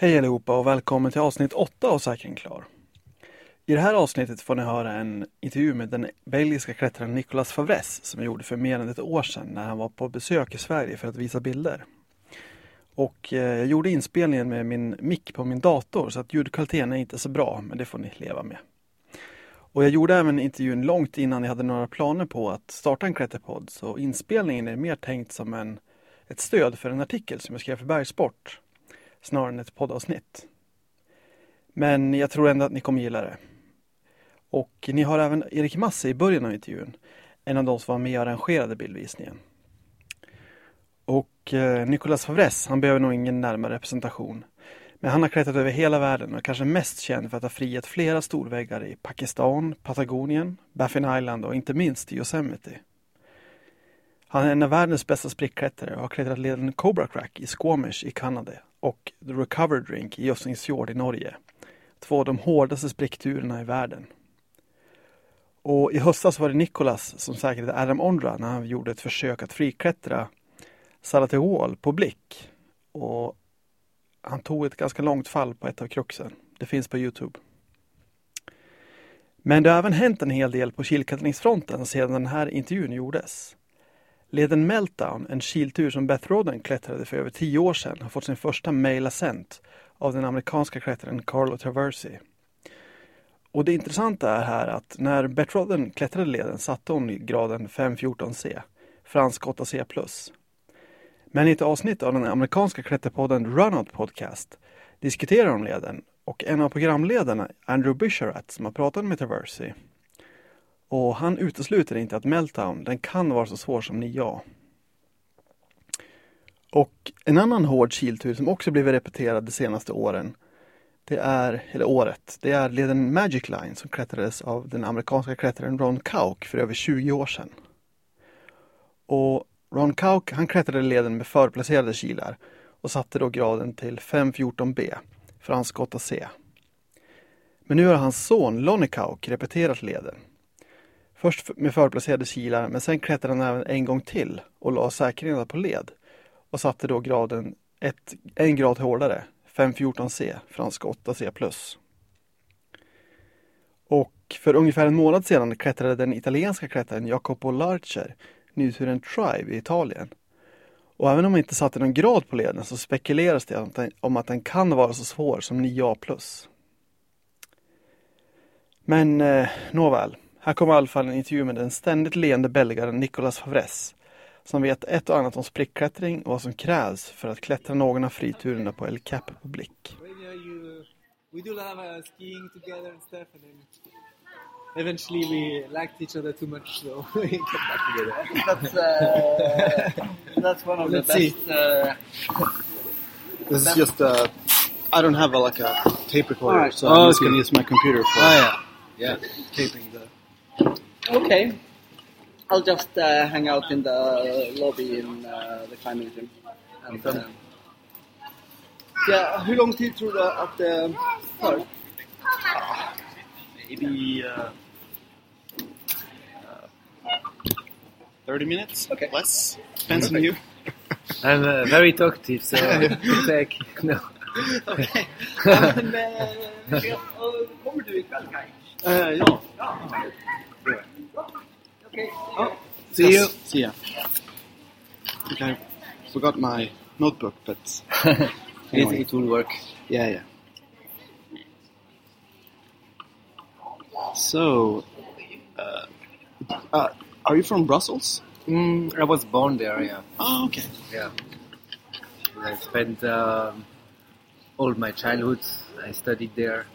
Hej allihopa och välkommen till avsnitt 8 av Säkring Klar. I det här avsnittet får ni höra en intervju med den belgiska klättraren Nicolas Favres som jag gjorde för mer än ett år sedan när han var på besök i Sverige för att visa bilder. Och eh, jag gjorde inspelningen med min mick på min dator så att ljudkvaliteten är inte så bra, men det får ni leva med. Och jag gjorde även intervjun långt innan jag hade några planer på att starta en klätterpodd, så inspelningen är mer tänkt som en, ett stöd för en artikel som jag skrev för Bergsport, snarare än ett poddavsnitt. Men jag tror ändå att ni kommer gilla det. Och ni har även Erik Masse i början av intervjun, en av de som var med och arrangerade bildvisningen. Och eh, Nicolas Favres, han behöver nog ingen närmare representation. Men han har klättrat över hela världen och är kanske mest känd för att ha friat flera storväggar i Pakistan, Patagonien, Baffin Island och inte minst i Yosemite. Han är en av världens bästa sprickklättrare och har klättrat leden Cobra Crack i Squamish i Kanada och The Recover Drink i Jøssingsfjord i Norge. Två av de hårdaste sprickturerna i världen. Och i höstas var det Nicolas som säkrade Adam Ondra när han gjorde ett försök att friklättra Salate Wall på blick. Och han tog ett ganska långt fall på ett av kruxen. Det finns på Youtube. Men det har även hänt en hel del på kilklättringsfronten sedan den här intervjun gjordes. Leden Meltdown, en kiltur som Beth Roden klättrade för över tio år sedan, har fått sin första mail av den amerikanska klättraren Carlo Traversi. Och det intressanta är här att när Beth Roden klättrade leden satte hon i graden 514C, fransk 8C+. Men i ett avsnitt av den amerikanska klätterpodden Runout Podcast diskuterar de leden och en av programledarna, Andrew Bisharat, som har pratat med Traversi, och han utesluter inte att Meltdown, den kan vara så svår som 9A. Och en annan hård kiltur som också blivit repeterad de senaste åren, det är, eller året, det är leden Magic Line som klättrades av den amerikanska klättraren Ron Kauk för över 20 år sedan. Och Ron Kauk han klättrade leden med förplacerade kilar och satte då graden till 514B, fransk 8C. Men nu har hans son Lonnie Kauk repeterat leden. Först med förplacerade kilar men sen klättrade han även en gång till och la säkringarna på led och satte då graden ett, en grad hårdare, 514C, franska 8C+. Och för ungefär en månad sedan klättrade den italienska klättraren Jacopo Larcher nyturen Tribe i Italien. Och även om man inte satte någon grad på leden så spekuleras det om att den kan vara så svår som 9A+. Men eh, nåväl, här kommer i alla fall en intervju med den ständigt leende belgaren Nicolas Favres som vet ett och annat om sprickklättring och vad som krävs för att klättra någon av friturerna på El Cap Public. We do of uh, skiing together and stuff, and then eventually we liked each other too much, so we got back together. That's uh, that's one of Let's the see. best. Uh, This is just uh, I don't have a, like a tape recorder, Alright. so I'm Oh, just okay. gonna use my computer for Oh yeah, yeah taping. Okay, I'll just uh, hang out in the lobby in uh, the climbing gym. And, uh, ja, hur lång tid tror du att det tar? Maybe uh, uh, 30 minutes, Okay. less. Depends on you. I'm uh, very talkative, so it's like no. Okej. Ja, men, ja, och kommer du ikväll Kaj? Uh, ja. Okej. See you. See ya. I think I forgot my notebook, but It, anyway. it will work. Yeah, yeah. So, uh, uh, are you from Brussels? Mm, I was born there. Yeah, Oh, okay. yeah. I spent um, all my childhood. I studied there,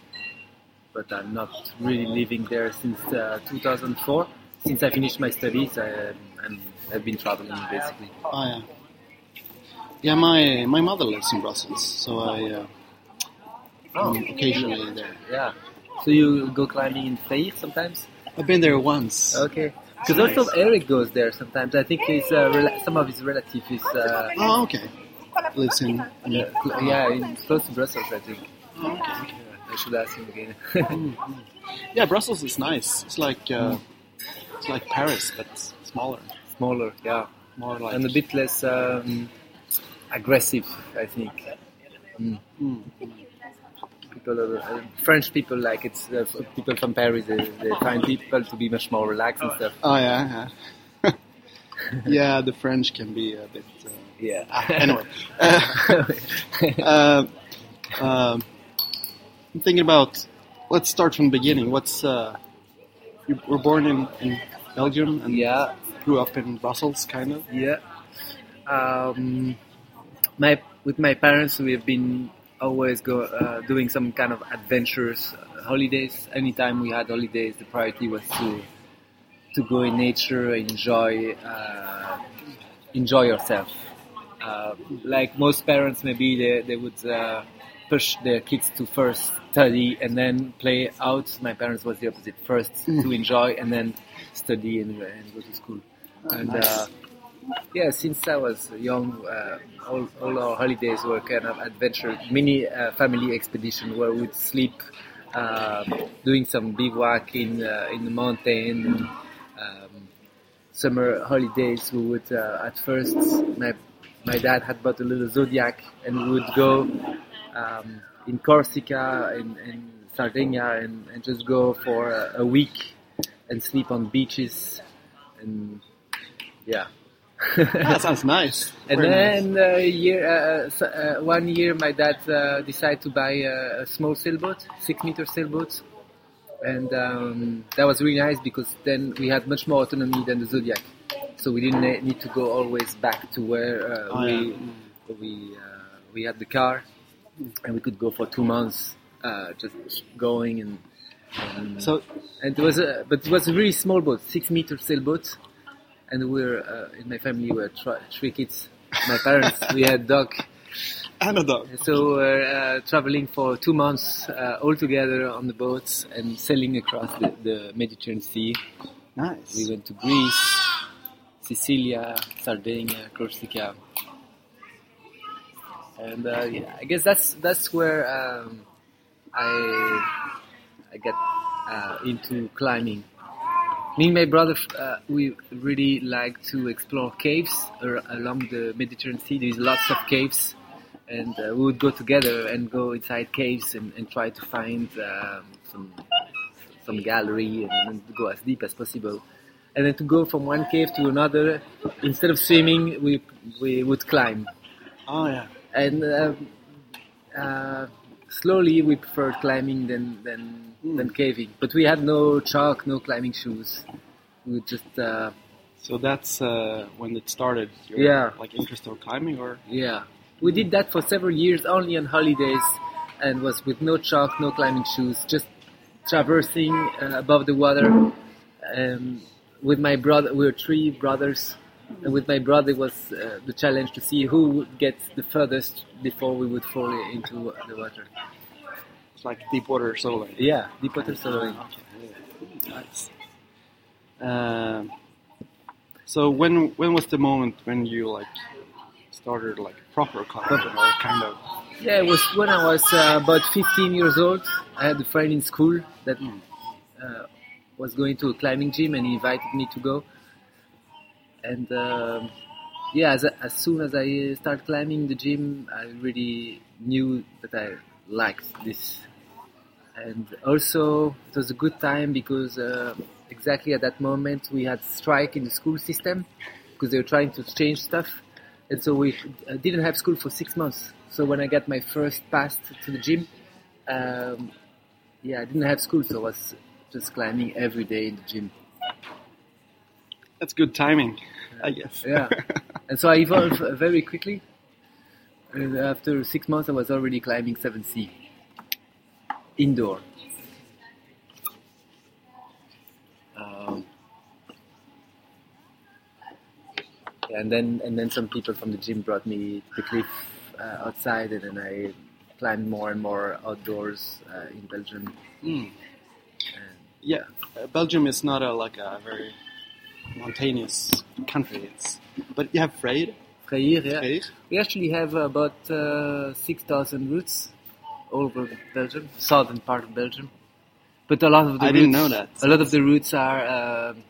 but I'm not really living there since uh, 2004. Since I finished my studies, I, I'm, I've been traveling basically. Oh, yeah. Yeah, my my mother lives in Brussels, so I uh, Oh. occasionally there. Yeah. So you go climbing in Freyr sometimes? I've been there once. Okay. Because also Eric goes there sometimes. I think his uh, rela- some of his relatives is uh, Oh, okay. Lives in. yeah, yeah, in close to Brussels. I think. Oh, okay. I should ask him again. Mm, mm. Yeah, Brussels is nice. It's like uh, it's like Paris, but smaller. Smaller, yeah, More like and a bit less um, aggressive. I think. People, uh, French people like it's uh, people from Paris. They, they find people to be much more relaxed and stuff. Oh yeah, yeah. yeah, the French can be a bit. Uh, Yeah. anyway, uh, uh, um, I'm thinking about. Let's start from the beginning. What's uh, you were born in, in Belgium and yeah. grew up in Brussels, kind of. Yeah. Um, my with my parents, we have been always go uh, doing some kind of adventures, uh, holidays. Anytime we had holidays, the priority was to to go in nature, enjoy uh, enjoy yourself. Uh, like most parents, maybe they they would uh, push their kids to first study and then play out. My parents was the opposite: first to enjoy and then study and, and go to school. and uh, yeah, since I was young, uh, all, all our holidays were kind of adventure, mini uh, family expedition where we'd sleep, uh, doing some bivouac in uh, in the mountain. And, um, summer holidays, we would uh, at first my my dad had bought a little Zodiac, and we would go um, in Corsica and, and Sardinia and, and just go for a, a week and sleep on beaches and yeah. That sounds nice. And Very nice. then uh, year, uh, s- uh, one year, my dad uh, decided to buy a, a small sailboat, six meter sailboat, and um, that was really nice because then we had much more autonomy than the Zodiac, so we didn't need to go always back to where uh, Oh, we yeah. we uh, we had the car, and we could go for two months, uh, just going and. and So and it was a, but it was a really small boat, six meter sailboat, and we were uh, in my family we were tr- three kids. My parents, we had dog, and a dog. so we're uh, traveling for two months uh, all together on the boats and sailing across the, the Mediterranean Sea. Nice. We went to Greece, Sicilia, Sardinia, Corsica, and uh, yeah, I guess that's that's where um, I I got uh, into climbing. Me and my brother, uh, we really like to explore caves along the Mediterranean Sea. There's lots of caves, and uh, we would go together and go inside caves and, and try to find um, some some gallery and, and go as deep as possible. And then to go from one cave to another, instead of swimming, we we would climb. Oh yeah. And uh, uh, slowly, we preferred climbing than than than caving. But we had no chalk, no climbing shoes. We just uh, So that's uh, when it started. Your, Yeah. Like interest of climbing, or Yeah, we did that for several years, only on holidays, and was with no chalk, no climbing shoes, just traversing uh, above the water. Um, with my brother, we were three brothers, and with my brother it was uh, the challenge to see who would get the furthest before we would fall into the water. it's like deep water soloing. Yeah, deep water soloing. Okay. Nice. Um, so when when was the moment when you like started like proper climbing or kind of? Yeah, it was when I was uh, about 15 years old. I had a friend in school that uh, was going to a climbing gym and he invited me to go. And um, yeah, as, as soon as I started climbing the gym, I really knew that I liked this. And also, it was a good time because uh, exactly at that moment we had strike in the school system because they were trying to change stuff. And so we uh, didn't have school for six months. So when I got my first pass to the gym, um, yeah, I didn't have school, so I was just climbing every day in the gym. That's good timing, I guess. Yeah. And so I evolved very quickly. And after six months, I was already climbing 7C indoor. Um, and then and then some people from the gym brought me to the cliff uh, outside, and then I climbed more and more outdoors uh, in Belgium. Mm. Yeah, uh, Belgium is not a like a very mountainous country. It's but you have Freyr. Freyr, yeah. Freyr. We actually have about uh, 6,000 routes all over Belgium, southern part of Belgium. But a lot of the I routes, didn't know that. A lot of the routes are um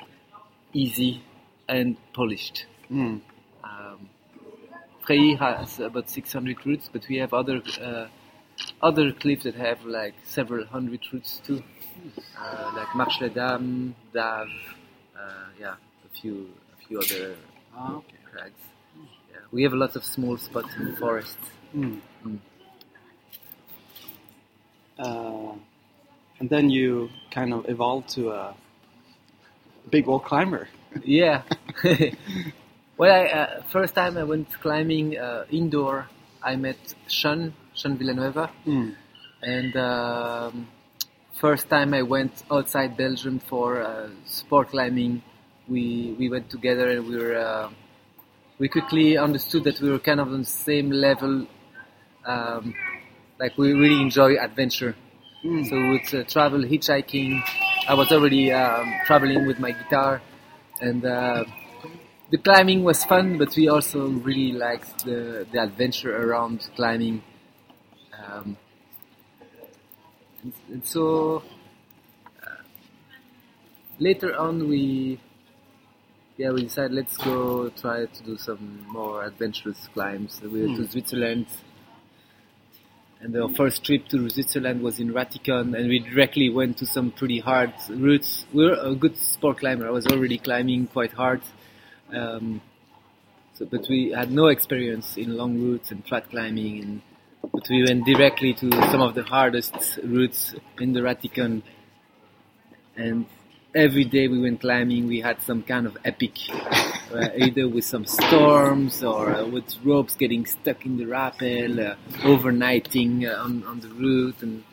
easy and polished. Mm. Um, Freyr has about 600 routes, but we have other uh, other cliffs that have like several hundred routes too, uh, like Marche les Dames, Dave, uh, yeah, few a few other Ah, okay. crags. Yeah. We have a lot of small spots in the forest. Mm. Mm. Uh, and then you kind of evolved to a big wall climber. Yeah. well, I, uh, first time I went climbing uh, indoor, I met Sean, Sean Villanueva, Mm. and um, first time I went outside Belgium for uh, sport climbing, we we went together and we were uh, we quickly understood that we were kind of on the same level. Um, like we really enjoy adventure. Mm. So we would uh, travel hitchhiking. I was already um, traveling with my guitar, and uh, the climbing was fun. But we also really liked the the adventure around climbing. Um, and, and so uh, later on, we yeah we decided let's go try to do some more adventurous climbs. We went to Switzerland. And our first trip to Switzerland was in Ratikon, and we directly went to some pretty hard routes. We were a good sport climber. I was already climbing quite hard, um, so, but we had no experience in long routes and flat climbing. And but we went directly to some of the hardest routes in the Ratikon, and every day we went climbing, we had some kind of epic, uh, either with some storms or uh, with ropes getting stuck in the rappel, uh, overnighting uh, on, on the route, and.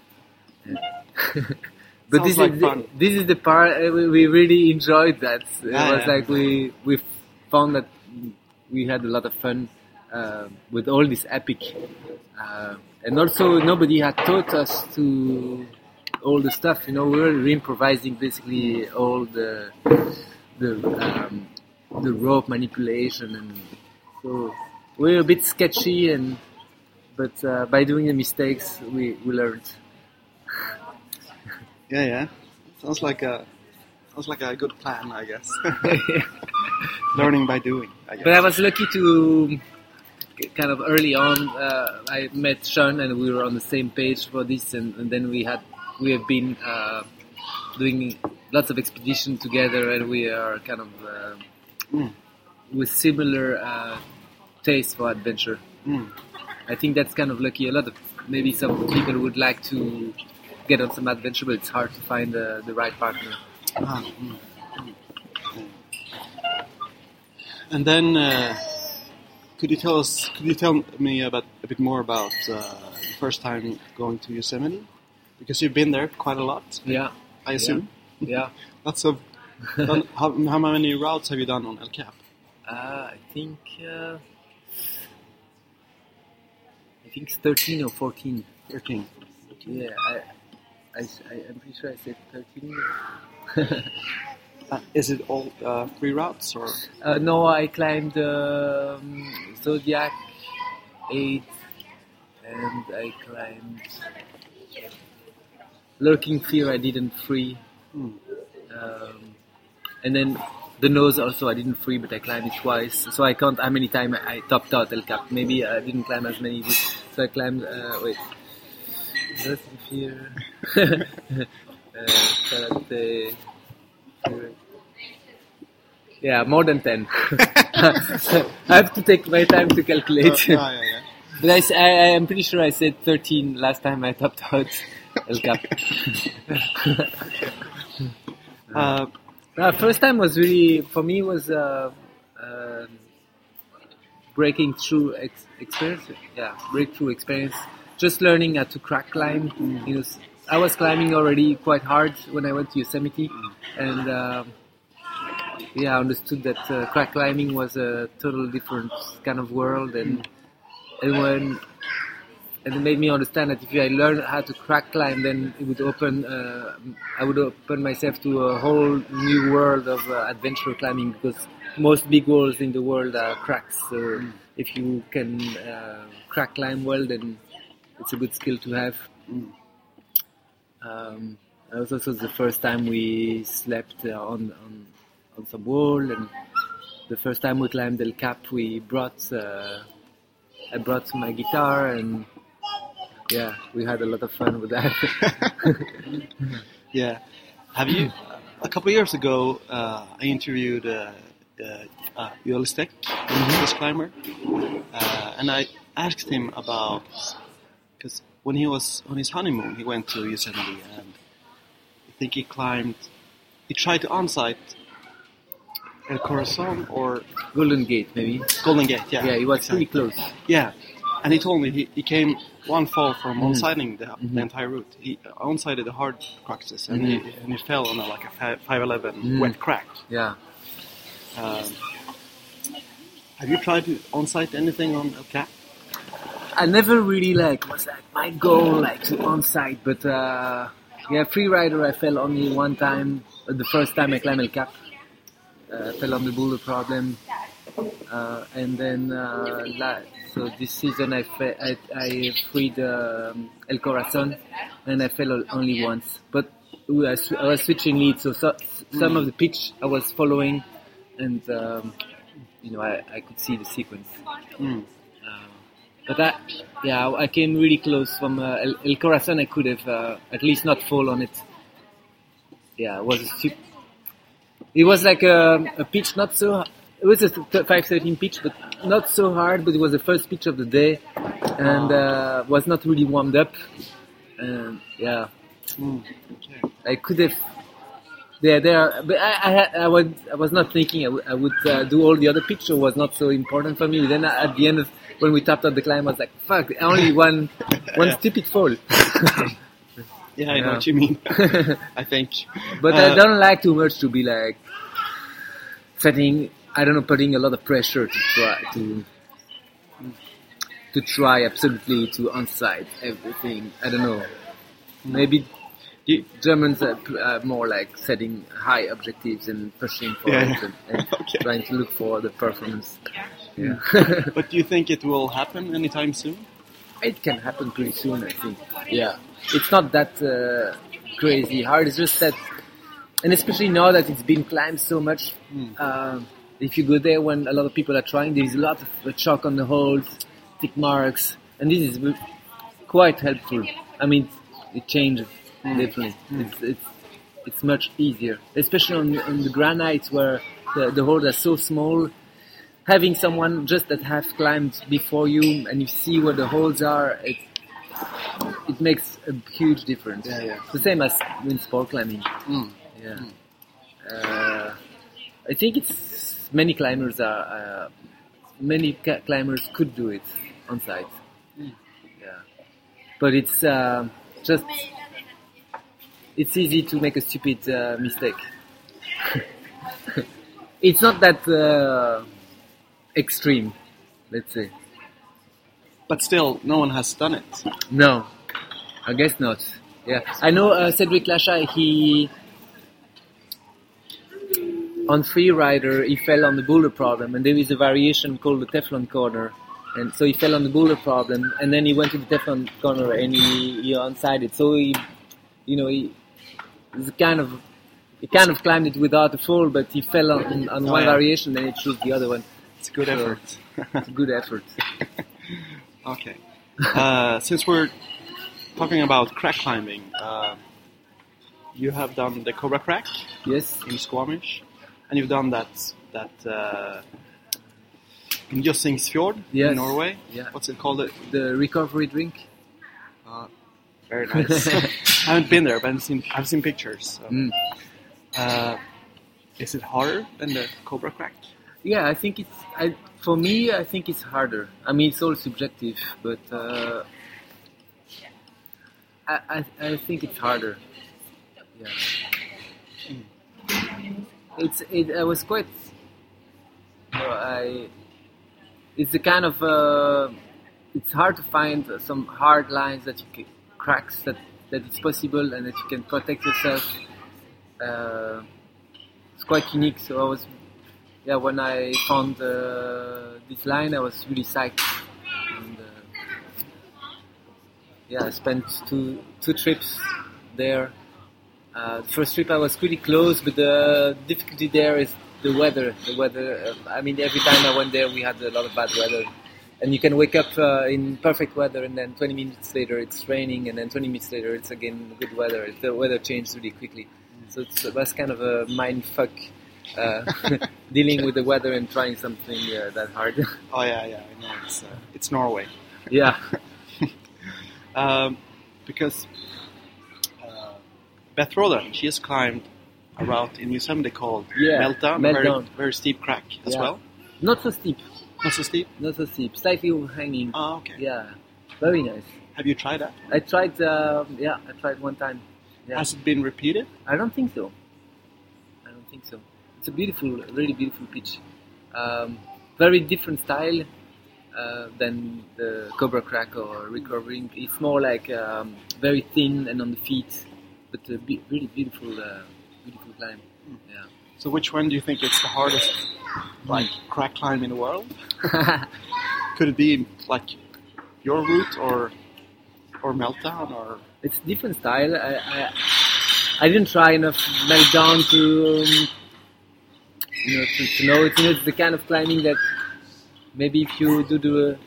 uh, but this like is the, this is the part uh, we, we really enjoyed. That it Yeah, was yeah. like we we found that we had a lot of fun uh, with all this epic, and also nobody had taught us to all the stuff. You know, we were improvising basically all the the um, the rope manipulation, and so we were a bit sketchy. And but uh, by doing the mistakes, we we learned. Yeah, yeah. Sounds like a sounds like a good plan, I guess. Learning by doing, I guess. But I was lucky to kind of early on. Uh, I met Sean, and we were on the same page for this, and, and then we had we have been uh, doing lots of expedition together, and we are kind of uh, Mm. with similar uh, taste for adventure. Mm. I think that's kind of lucky. A lot of maybe some people would like to get on some adventure, but it's hard to find the, the right partner. Ah, mm. Mm. And then, uh, could you tell us? Could you tell me about a bit more about uh, the first time going to Yosemite? Because you've been there quite a lot, Yeah, I assume. yeah. Lots of. done, how, how many routes have you done on El Cap? Uh, I think uh, I think it's 13 or 14. Thirteen. Yeah, I, I, am pretty sure I said 13. Uh, is it all uh, free routes or? uh, no, I climbed um, Zodiac 8 and I climbed Lurking Fear I didn't free. Hmm. Um, and then the nose also I didn't free, but I climbed it twice. So I count how many times I, I topped out El Cap. Maybe I didn't climb as many. So I climbed. Uh, wait. Lurking Fear. uh, karate. Yeah, more than ten. I have to take my time to calculate. Uh, yeah, yeah, yeah. But I, I, am pretty sure I said 13 last time I topped out El Cap. Uh, Uh, first time was really for me was uh, um breaking through ex- experience. Yeah, breakthrough experience. Just learning how to crack climb. You know, I was climbing already quite hard when I went to Yosemite, and um, yeah, I understood that uh, crack climbing was a total different kind of world, and and when and it made me understand that if I learn how to crack climb, then it would open. Uh, I would open myself to a whole new world of uh, adventure climbing because most big walls in the world are cracks. So if you can uh, crack climb well, then it's a good skill to have. Um, it was also the first time we slept uh, on, on on some wall, and the first time we climbed El Cap, we brought uh, I brought my guitar and yeah, we had a lot of fun with that. Yeah. Have you? A couple of years ago, uh, I interviewed uh, uh, uh, Joel Steck, this climber, uh, and I asked him about because when he was on his honeymoon, he went to Yosemite, and I think he climbed. He tried to onsight El Corazon or Golden Gate, maybe. Golden Gate. Yeah, Yeah, it was exactly. pretty close. Yeah, and he told me he, he came one fall from Mhm. on-sighting the, Mhm. the entire route. He on-sighted the hard cruxes and, he, and he fell on a, like a fi- 511 Mhm. wet crack. Yeah. Um, have you tried to on-sight anything on El Cap? I never really like was like my goal like to on sight, but uh, yeah, Freerider I fell only one time. The first time I climbed El Cap, uh, fell on the boulder problem, uh, and then uh, la- so this season I fe- I, I freed um, El Corazon, and I fell only once. But we- I, sw- I was switching leads, so, so some of the pitch I was following, and um, you know I, I could see the sequence. Mm. Uh, but I, yeah, I came really close from uh, El, El Corazon. I could have uh, at least not fall on it. Yeah, it was a stu- It was like a, a pitch, not so. It was a th- 513 pitch, but not so hard. But it was the first pitch of the day, and uh, was not really warmed up. And yeah, Mm. Okay. I could have. Yeah, there, but I, I, I was, I was not thinking I would- I would uh, do all the other picture was not so important for me. Then at the end of when we tapped out the climb, I was like, "Fuck, only one, one stupid fall." Yeah, I know what you mean. I think. but Uh, I don't like too much to be like setting. I don't know, putting a lot of pressure to try to to try absolutely to onsight everything. I don't know. Maybe You- Germans are, more like setting high objectives and pushing for yeah. and, and Okay. trying to look for the performance. Yeah. But do you think it will happen anytime soon? it can happen pretty soon, I think. Yeah. It's not that uh, crazy hard. It's just that, and especially now that it's been climbed so much, uh, if you go there when a lot of people are trying, there's a lot of chalk on the holes, tick marks, and this is quite helpful. I mean, it changes definitely. It's, it's it's much easier, especially on, on the granites where the, the holes are so small. Having someone just that have climbed before you and you see where the holes are, it it makes a huge difference. Yeah, yeah. The same as in sport climbing. Mm. Yeah. Uh, I think it's many climbers are uh, many ca- climbers could do it on site. Yeah, but it's uh, just it's easy to make a stupid uh, mistake. it's not that uh, extreme, let's say. But still, no one has done it. No, I guess not. Yeah, I know uh, Cedric Lachat. He on Freerider he fell on the boulder problem, and there is a variation called the Teflon corner, and so he fell on the boulder problem, and then he went to the Teflon corner and he he onsighted. So he, you know, he he's kind of he kind of climbed it without a fall, but he fell on, on Oh, one yeah. variation, then he chose the other one. It's a good So- effort. It's a good effort. okay. Uh, since we're talking about crack climbing, uh, you have done the Cobra Crack Yes. in Squamish, and you've done that that uh, in Jøssingsfjord Yes. in Norway. Yeah. What's it called? It The recovery drink. Uh, very nice. I haven't been there, but I've seen I've seen pictures. So. Mm. Uh, is it harder than the Cobra Crack? Yeah, I think it's. I, for me, I think it's harder. I mean, it's all subjective, but uh, I, I I think it's harder. Yeah. It's. It, I was quite. I. It's the kind of. Uh, it's hard to find some hard lines that you can cracks that that it's possible and that you can protect yourself. Uh, it's quite unique. So I was yeah, when I found this line, I was really psyched. And, uh, yeah, I spent two two trips there. Uh, first trip I was pretty close, but the difficulty there is the weather. The weather. Uh, I mean, every time I went there, we had a lot of bad weather, and you can wake up uh, in perfect weather, and then 20 minutes later it's raining, and then 20 minutes later it's again good weather. The weather changes really quickly, so that's kind of a mind fuck. Uh, dealing with the weather and trying something uh, that hard. Oh yeah, yeah, I know. It's uh, it's Norway. yeah, Um, because uh, Beth Rodden, she has climbed a route in Yosemite called Yeah, Meltdown, Meltdown. Very, very steep crack as Yeah. well. not so steep, Not so steep. not so steep, slightly overhanging. Oh, okay. Yeah, very nice. Have you tried that? I tried. Uh, yeah, I tried one time. Yeah. Has it been repeated? I don't think so. I don't think so. It's a beautiful, really beautiful pitch. Um, very different style uh, than the Cobra Crack or recovering. It's more like um, very thin and on the feet, but a be- really beautiful, uh, beautiful climb. Yeah. So which one do you think is the hardest like crack climb in the world? Could it be like your route or or Meltdown or it's different style. I, I, I didn't try enough meltdown to um, you know to, to know it. You know, it's the kind of climbing that maybe if you do the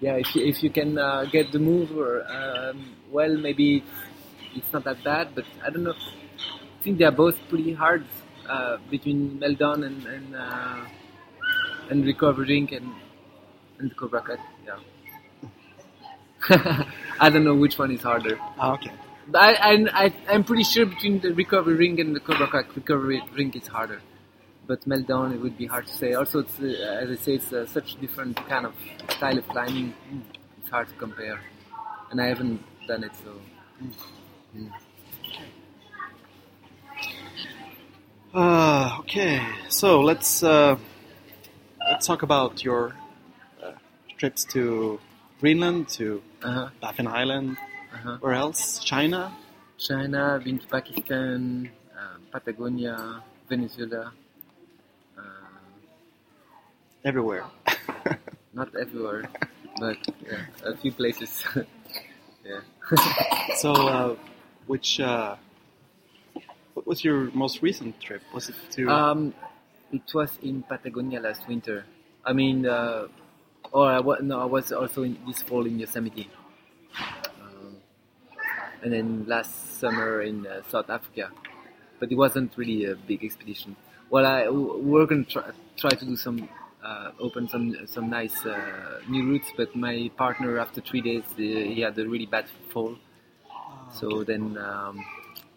yeah, if you, if you can uh, get the move or um, well, maybe it's, not that bad. But I don't know. I think they are both pretty hard uh, between meltdown and and, uh, and recovering and and the Cobra Crack. Yeah. I don't know which one is harder. Ah, okay. But I, I, I, I'm pretty sure between the recovery drink and the Cobra Crack, recovery drink is harder. But meltdown, it would be hard to say. Also, it's, uh, as I say, it's uh, such different kind of style of climbing. It's hard to compare. And I haven't done it, so. Uh, okay, so let's uh, let's talk about your uh, trips to Greenland, to Uh-huh, Baffin Island, uh-huh. where else? China. China, been to Pakistan, um, Patagonia, Venezuela. Uh, Everywhere. not everywhere, but yeah, a few places. yeah. so, uh, which uh, what was your most recent trip? Was it to? Um, it was in Patagonia last winter. I mean, uh, or I was, no, I was also in this fall in Yosemite, and then last summer in uh, South Africa. But it wasn't really a big expedition. Well, I we're going to try, try to do some uh, open some some nice uh, new routes, but my partner after three days uh, he had a really bad fall. So then, um,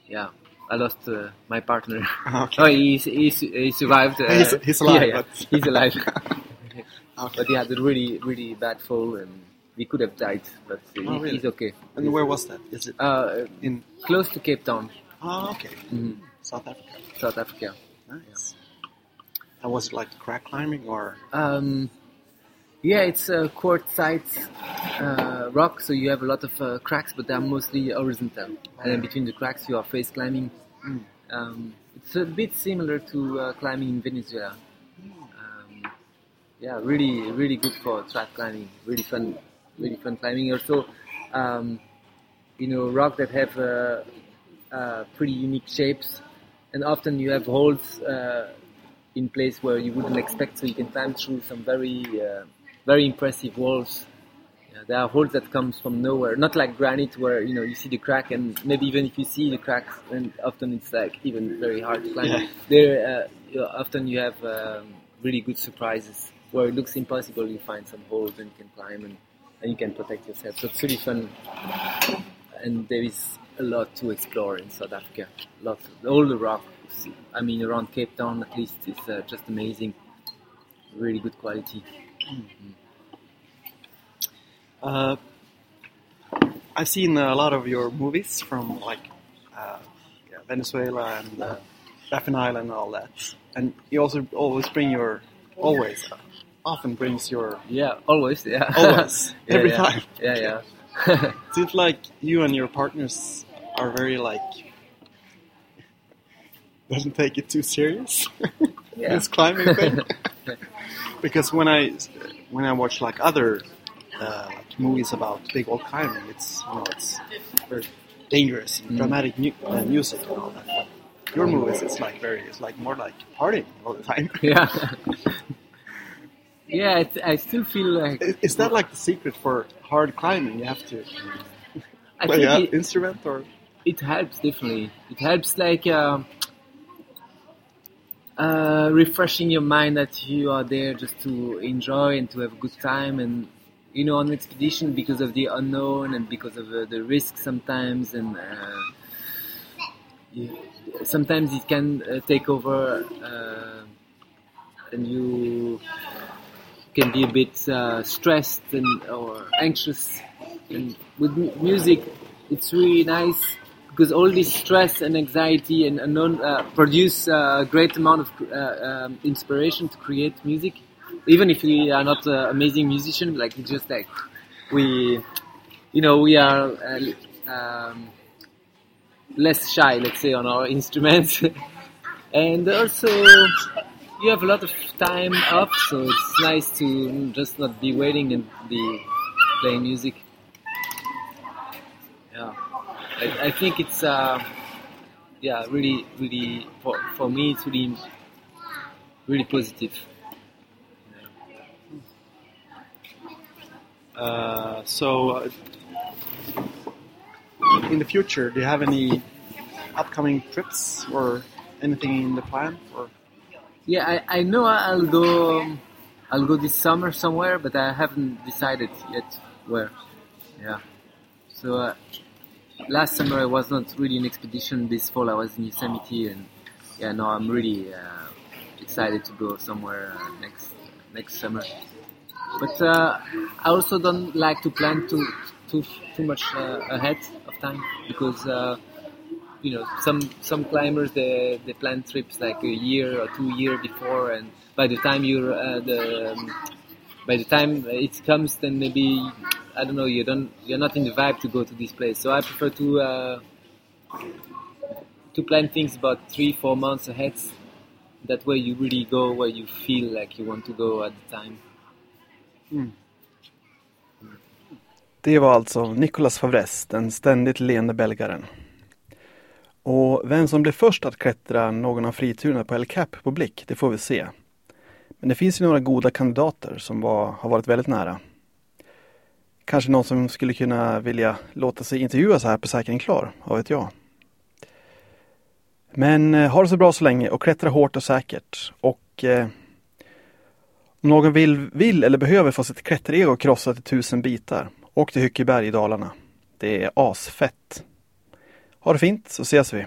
yeah, I lost uh, my partner. Okay. oh, he, he, he survived. Uh, He's- he's alive, Yeah, yeah, but- he's alive. Okay. But he had a really, really bad fall, and we could have died, but uh, Oh, really? he's okay. And where was that? Is it Uh, in? close to Cape Town, Oh, okay. Mhm. South Africa. South Africa. Nice. And was it like crack climbing or? Um, yeah, it's a quartzite uh, rock, so you have a lot of uh, cracks, but they're mostly horizontal. And then between the cracks, you are face climbing. Mm. Um, it's a bit similar to uh, climbing in Venezuela. Um, yeah, really, really good for track climbing. Really fun, really fun climbing. Also, um, you know, rocks that have uh, uh, pretty unique shapes, and often you have holes uh, in place where you wouldn't expect, so you can climb through some very, uh, very impressive walls. Yeah, there are holes that comes from nowhere, not like granite where you know you see the crack, and maybe even if you see the cracks, and often it's like even very hard to climb. Yeah. There, uh, often you have um, really good surprises where it looks impossible. You find some holes and you can climb and, and you can protect yourself. So it's really fun, and there is a lot to explore in South Africa. Lots, of, all the rocks. I mean, around Cape Town at least is uh, just amazing. Really good quality. Uh, I've seen a lot of your movies from like uh, yeah, Venezuela and uh, Baffin Island and all that, and you also always bring your always often brings your. Yeah, always. Yeah, Always. Yeah, Every yeah. time. Yeah, yeah. Seems like you and your partners are very like doesn't take it too serious. Yeah. this climbing thing. because when I when I watch like other uh, like movies about big wall climbing, it's you know it's very dangerous and Mm. dramatic mu- uh, music and all that. But your movies, it's like very it's like more like partying all the time. yeah. Yeah, I, th- I still feel like Is that like the secret for hard climbing? You have to I play think an it, instrument or it helps definitely. It helps like um, uh, refreshing your mind that you are there just to enjoy and to have a good time and you know on expedition because of the unknown and because of uh, the risk sometimes and uh, you, sometimes it can uh, take over uh, and you can be a bit uh, stressed and or anxious. And with mu- music it's really nice because all this stress and anxiety and unknown uh, produce a great amount of uh, um, inspiration to create music. Even if we are not amazing musicians like it's just like we you know we are um, less shy let's say on our instruments. And also you have a lot of time off so it's nice to just not be waiting and be playing music yeah I, I think it's uh, yeah really really for, for me it's really really positive uh, so. Uh, in the future, do you have any upcoming trips or anything in the plan? Or yeah I, I know I'll go I'll go this summer somewhere but I haven't decided yet where. Yeah. So uh, last summer I was not really in expedition this fall I was in Yosemite and yeah no I'm really uh, excited to go somewhere uh, next next summer. But uh, I also don't like to plan too too too much uh, ahead of time because uh, you know some some climbers they they plan trips like a year or two year before and by the time you're uh, the um, by the time it comes then maybe I don't know you don't you're not in the vibe to go to this place. So I prefer to uh, to plan things about three four months ahead. That way you really go where you feel like you want to go at the time. Det var alltså Nicolas Favresse, den ständigt leende belgaren. Och vem som blir först att klättra någon av friturerna på El Cap på blick, det får vi se. Men det finns ju några goda kandidater som var, har varit väldigt nära. Kanske någon som skulle kunna vilja låta sig intervjuas här på Säkring Klar, vad vet jag. Men eh, ha det så bra så länge och klättra hårt och säkert. Och eh, om någon vill, vill eller behöver få sitt klätterego krossat i tusen bitar, åk till Hyckeberg i Dalarna. Det är asfett. Ha det fint så ses vi.